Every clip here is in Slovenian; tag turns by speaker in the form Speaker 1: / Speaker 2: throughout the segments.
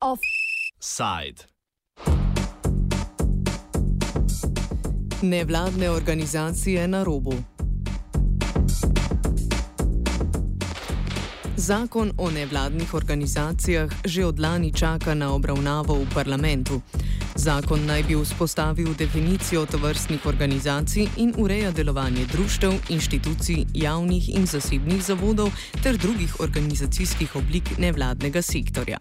Speaker 1: Offside.
Speaker 2: Nevladne organizacije na robu. Zakon o nevladnih organizacijah že od lani čaka na obravnavo v parlamentu. Zakon naj bi vzpostavil definicijo tovrstnih organizacij in ureja delovanje društev, inštitucij, javnih in zasebnih zavodov ter drugih organizacijskih oblik nevladnega sektorja.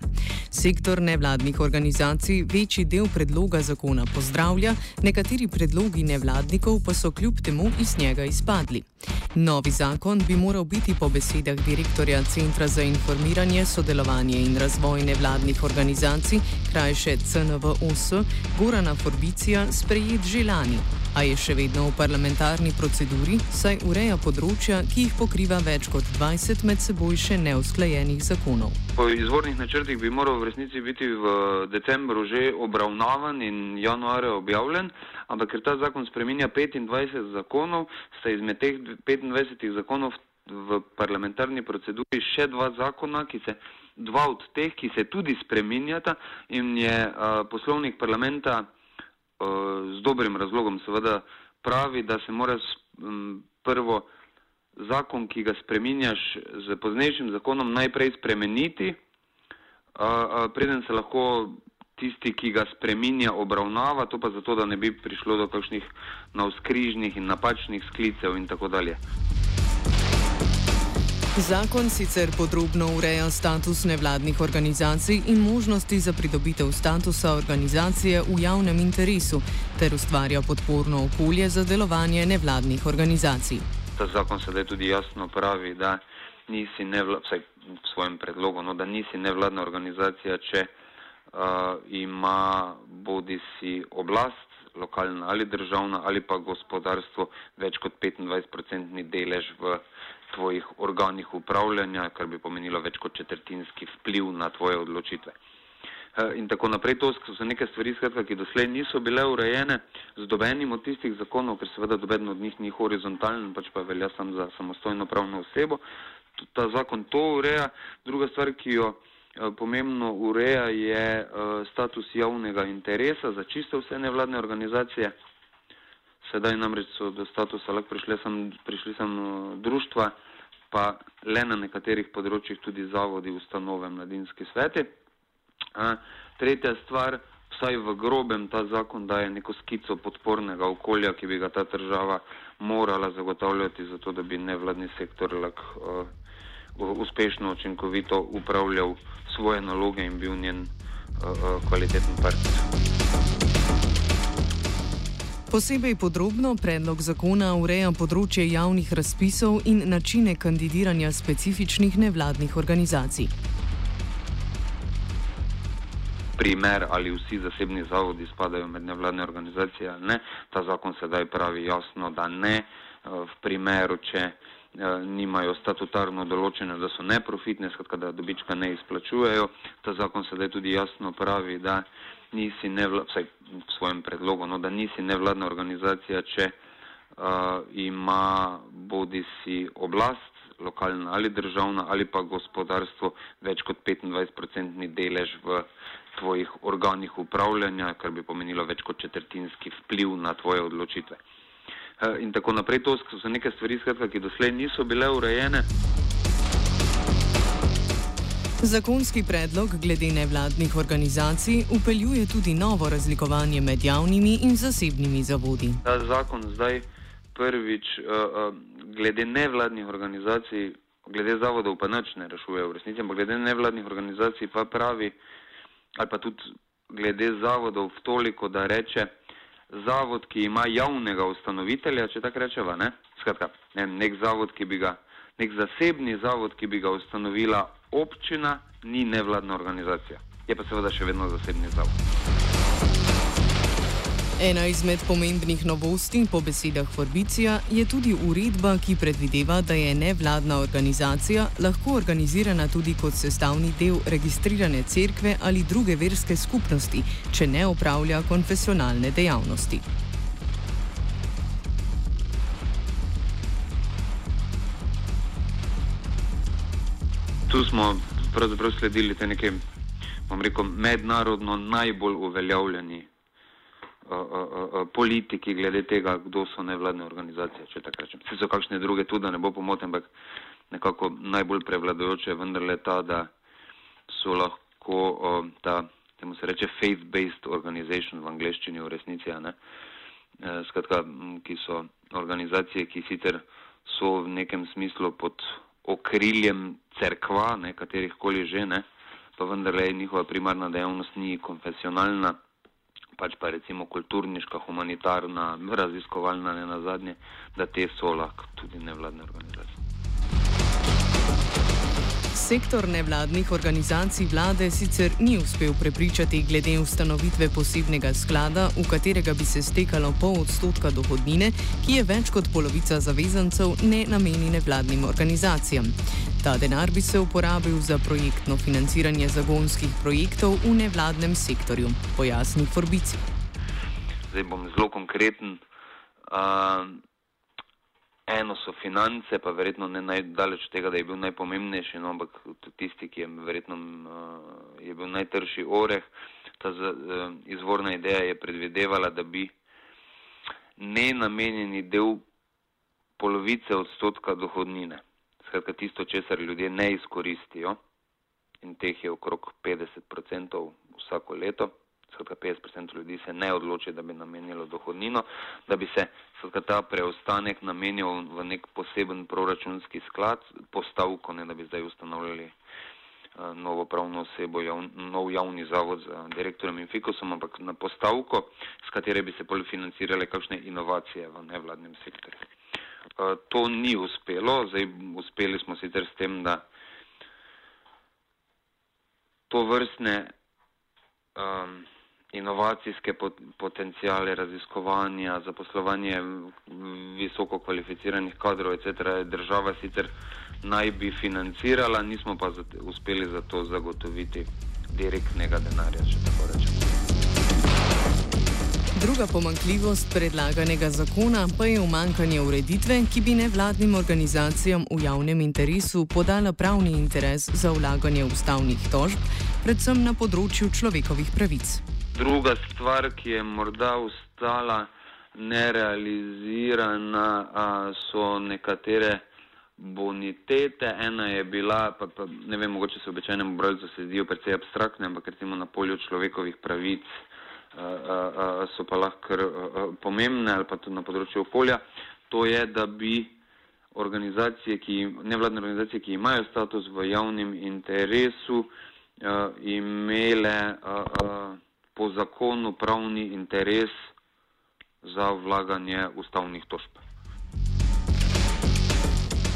Speaker 2: Sektor nevladnih organizacij večji del predloga zakona pozdravlja, nekateri predlogi nevladnikov pa so kljub temu iz njega izpadli. Novi zakon bi moral biti po besedah direktorja Centra za informiranje, sodelovanje in razvoj nevladnih organizacij, krajše CNVOS, Gorana Forbicija, sprejet že lani, a je še vedno v parlamentarni proceduri, saj ureja področja, ki jih pokriva več kot 20 med seboj še neusklajenih zakonov.
Speaker 3: Po izvornih načrtih bi moral v resnici biti v decembru že obravnavan in januarja objavljen ampak ker ta zakon spreminja 25 zakonov, sta izmed teh 25 zakonov v parlamentarni proceduri še dva zakona, ki se, dva od teh, ki se tudi spreminjata in je uh, poslovnik parlamenta uh, z dobrim razlogom seveda pravi, da se mora um, prvo zakon, ki ga spreminjaš z poznejšim zakonom, najprej spremeniti, uh, uh, preden se lahko tisti, ki ga spreminja, obravnava, to pa zato, da ne bi prišlo do kakšnih navskrižnih in napačnih sklicev in tako dalje.
Speaker 2: Zakon sicer podrobno ureja status nevladnih organizacij in možnosti za pridobitev statusa organizacije v javnem interesu ter ustvarja podporno okolje za delovanje nevladnih organizacij.
Speaker 3: Ta zakon sedaj tudi jasno pravi, da nisi nevladna, vsaj v svojem predlogu, no, da nisi nevladna organizacija, če uh, ima bodi si oblast, lokalna ali državna, ali pa gospodarstvo več kot 25-procentni delež v tvojih organih upravljanja, kar bi pomenilo več kot četrtinski vpliv na tvoje odločitve. In tako naprej, to so neke stvari, skratka, ki doslej niso bile urejene z dobenim od tistih zakonov, ker seveda doben od njih ni horizontalen, pač pa velja sam za samostojno pravno osebo. Ta zakon to ureja. Druga stvar, ki jo Eh, pomembno ureja, je eh, status javnega interesa za čisto vse nevladne organizacije. Sedaj namreč so do statusa lahko prišli sem, prišli sem eh, društva, pa le na nekaterih področjih tudi zavodi, ustanove, mladinski sveti. Tretja stvar, vsaj v grobem ta zakon daje neko skico podpornega okolja, ki bi ga ta država morala zagotavljati, zato da bi nevladni sektor lahko uspešno, učinkovito upravljal svoje naloge in bil njen uh, kvaliteten partner.
Speaker 2: Posebej podrobno predlog zakona ureja področje javnih razpisov in načine kandidiranja specifičnih nevladnih organizacij.
Speaker 3: Primer, ali vsi zasebni zavodi spadajo med nevladne organizacije ali ne, ta zakon sedaj pravi jasno, da ne. V primeru, če Eh, nimajo statutarno določene, da so neprofitne, skratka, da dobička ne izplačujejo. Ta zakon sedaj tudi jasno pravi, da nisi nevladna, vsaj v svojem predlogu, no, da nisi nevladna organizacija, če uh, ima bodi si oblast, lokalna ali državna, ali pa gospodarstvo več kot 25-procentni delež v tvojih organih upravljanja, kar bi pomenilo več kot četrtinski vpliv na tvoje odločitve. Eh, in tako naprej. To so neke stvari, skratka, ki doslej niso bile urejene.
Speaker 2: Zakonski predlog glede nevladnih organizacij upeljuje tudi novo razlikovanje med javnimi in zasebnimi zavodi.
Speaker 3: Ta zakon zdaj prvič uh, uh, glede nevladnih organizacij, glede zavodov pa nič ne rešuje v resnici, ampak glede nevladnih organizacij pa pravi, ali pa tudi glede zavodov v toliko, da reče, zavod, ki ima javnega ustanovitelja, če tako rečeva, ne? Skratka, ne, nek zavod, ki bi ga, nek zasebni zavod, ki bi ga ustanovila občina, ni nevladna organizacija. Je pa seveda še vedno zasebni zavod.
Speaker 2: Ena izmed pomembnih novosti, po besedah Forbicija, je tudi uredba, ki predvideva, da je nevladna organizacija lahko organizirana tudi kot sestavni del registrirane cerkve ali druge verske skupnosti, če ne opravlja konfesionalne dejavnosti.
Speaker 3: Tu smo pravzaprav sledili te neke, bom rekel, mednarodno najbolj uveljavljeni politiki glede tega, kdo so nevladne organizacije, če tako rečem. Vse so kakšne druge tudi, da ne bo pomoten, ampak nekako najbolj prevladojoče je vendarle ta, da so lahko uh, ta, temu se reče, faith-based organization v angleščini v resnici, ne? Uh, skratka, ki so organizacije, ki sicer so v nekem smislu pod okriljem cerkva, ne, katerih koli že, ne, pa vendarle njihova primarna dejavnost ni konfesionalna, pač pa recimo kulturniška, humanitarna, raziskovalna, ne na zadnje, da te so lahko tudi nevladne organizacije.
Speaker 2: Sektor nevladnih organizacij vlade sicer ni uspel prepričati glede ustanovitve posebnega sklada, v katerega bi se stekalo pol odstotka dohodnine, ki je več kot polovica zavezancev ne nameni nevladnim organizacijam. Ta denar bi se uporabil za projektno financiranje zagonskih projektov v nevladnem sektorju, pojasni Forbici.
Speaker 3: Zdaj bom zelo konkreten. Uh, eno so finance, pa verjetno ne najdaleč od tega, da je bil najpomembnejši, no, ampak tisti, ki je verjetno uh, je bil najtrši oreh. Ta z, uh, izvorna ideja je predvidevala, da bi nenamenjeni del polovice odstotka dohodnine, skratka tisto, česar ljudje ne izkoristijo, in teh je okrog 50% vsako leto, skratka 50% ljudi se ne odloči, da bi namenilo dohodnino, da bi se skratka ta preostanek namenil v nek poseben proračunski sklad, postavko, ne da bi zdaj ustanovljali uh, novo pravno osebo, jav, nov javni zavod z direktorjem in fikusom, ampak na postavko, s katere bi se polifinancirale kakšne inovacije v nevladnem sektorju. Uh, to ni uspelo, zdaj uspeli smo sicer s tem, da to vrstne um, inovacijske potencijale raziskovanja, zaposlovanje visoko kvalificiranih kadrov, etc. država sicer naj bi financirala, nismo pa uspeli za to zagotoviti direktnega denarja, če tako rečem.
Speaker 2: Druga pomankljivost predlaganega zakona pa je umankanje ureditve, ki bi nevladnim organizacijam v javnem interesu podala pravni interes za vlaganje ustavnih tožb, predvsem na področju človekovih pravic.
Speaker 3: Druga stvar, ki je morda ostala nerealizirana, so nekatere bonitete. Ena je bila, pa, pa ne vem, mogoče se običajnemu bralcu se zdijo precej abstraktne, ampak recimo na polju človekovih pravic so pa lahko pomembne ali pa tudi na področju okolja. To je, da bi organizacije, ki, nevladne organizacije, ki imajo status v javnem interesu, imele po zakonu pravni interes za vlaganje ustavnih tožb.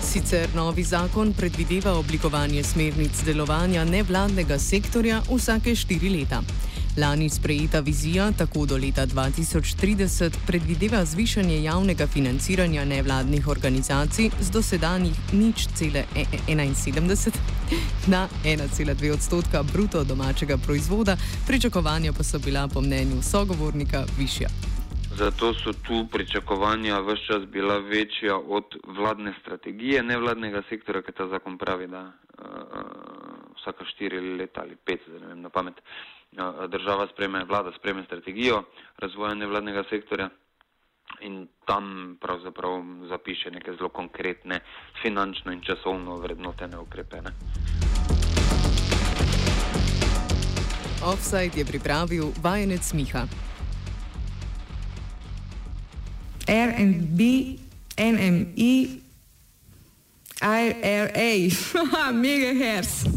Speaker 2: Sicer novi zakon predvideva oblikovanje smernic delovanja nevladnega sektorja vsake štiri leta. Lani sprejeta vizija tako do leta 2030 predvideva zvišanje javnega financiranja nevladnih organizacij z dosedanjih nič cele 71 na 1,2 odstotka bruto domačega proizvoda, pričakovanja pa so bila po mnenju sogovornika višja.
Speaker 3: Zato so tu pričakovanja vse čas bila večja od vladne strategije, nevladnega sektora, ki ta zakon pravi, da uh, vsaka štiri leta ali pet, da ne vem na pamet, uh, država spreme, vlada spreme strategijo razvoja nevladnega sektorja in tam pravzaprav zapiše neke zelo konkretne finančno in časovno vrednotene ukrepe. Ne.
Speaker 2: Offside je pripravil vajenec Miha.
Speaker 4: RB, NMI, IRA, megahertz.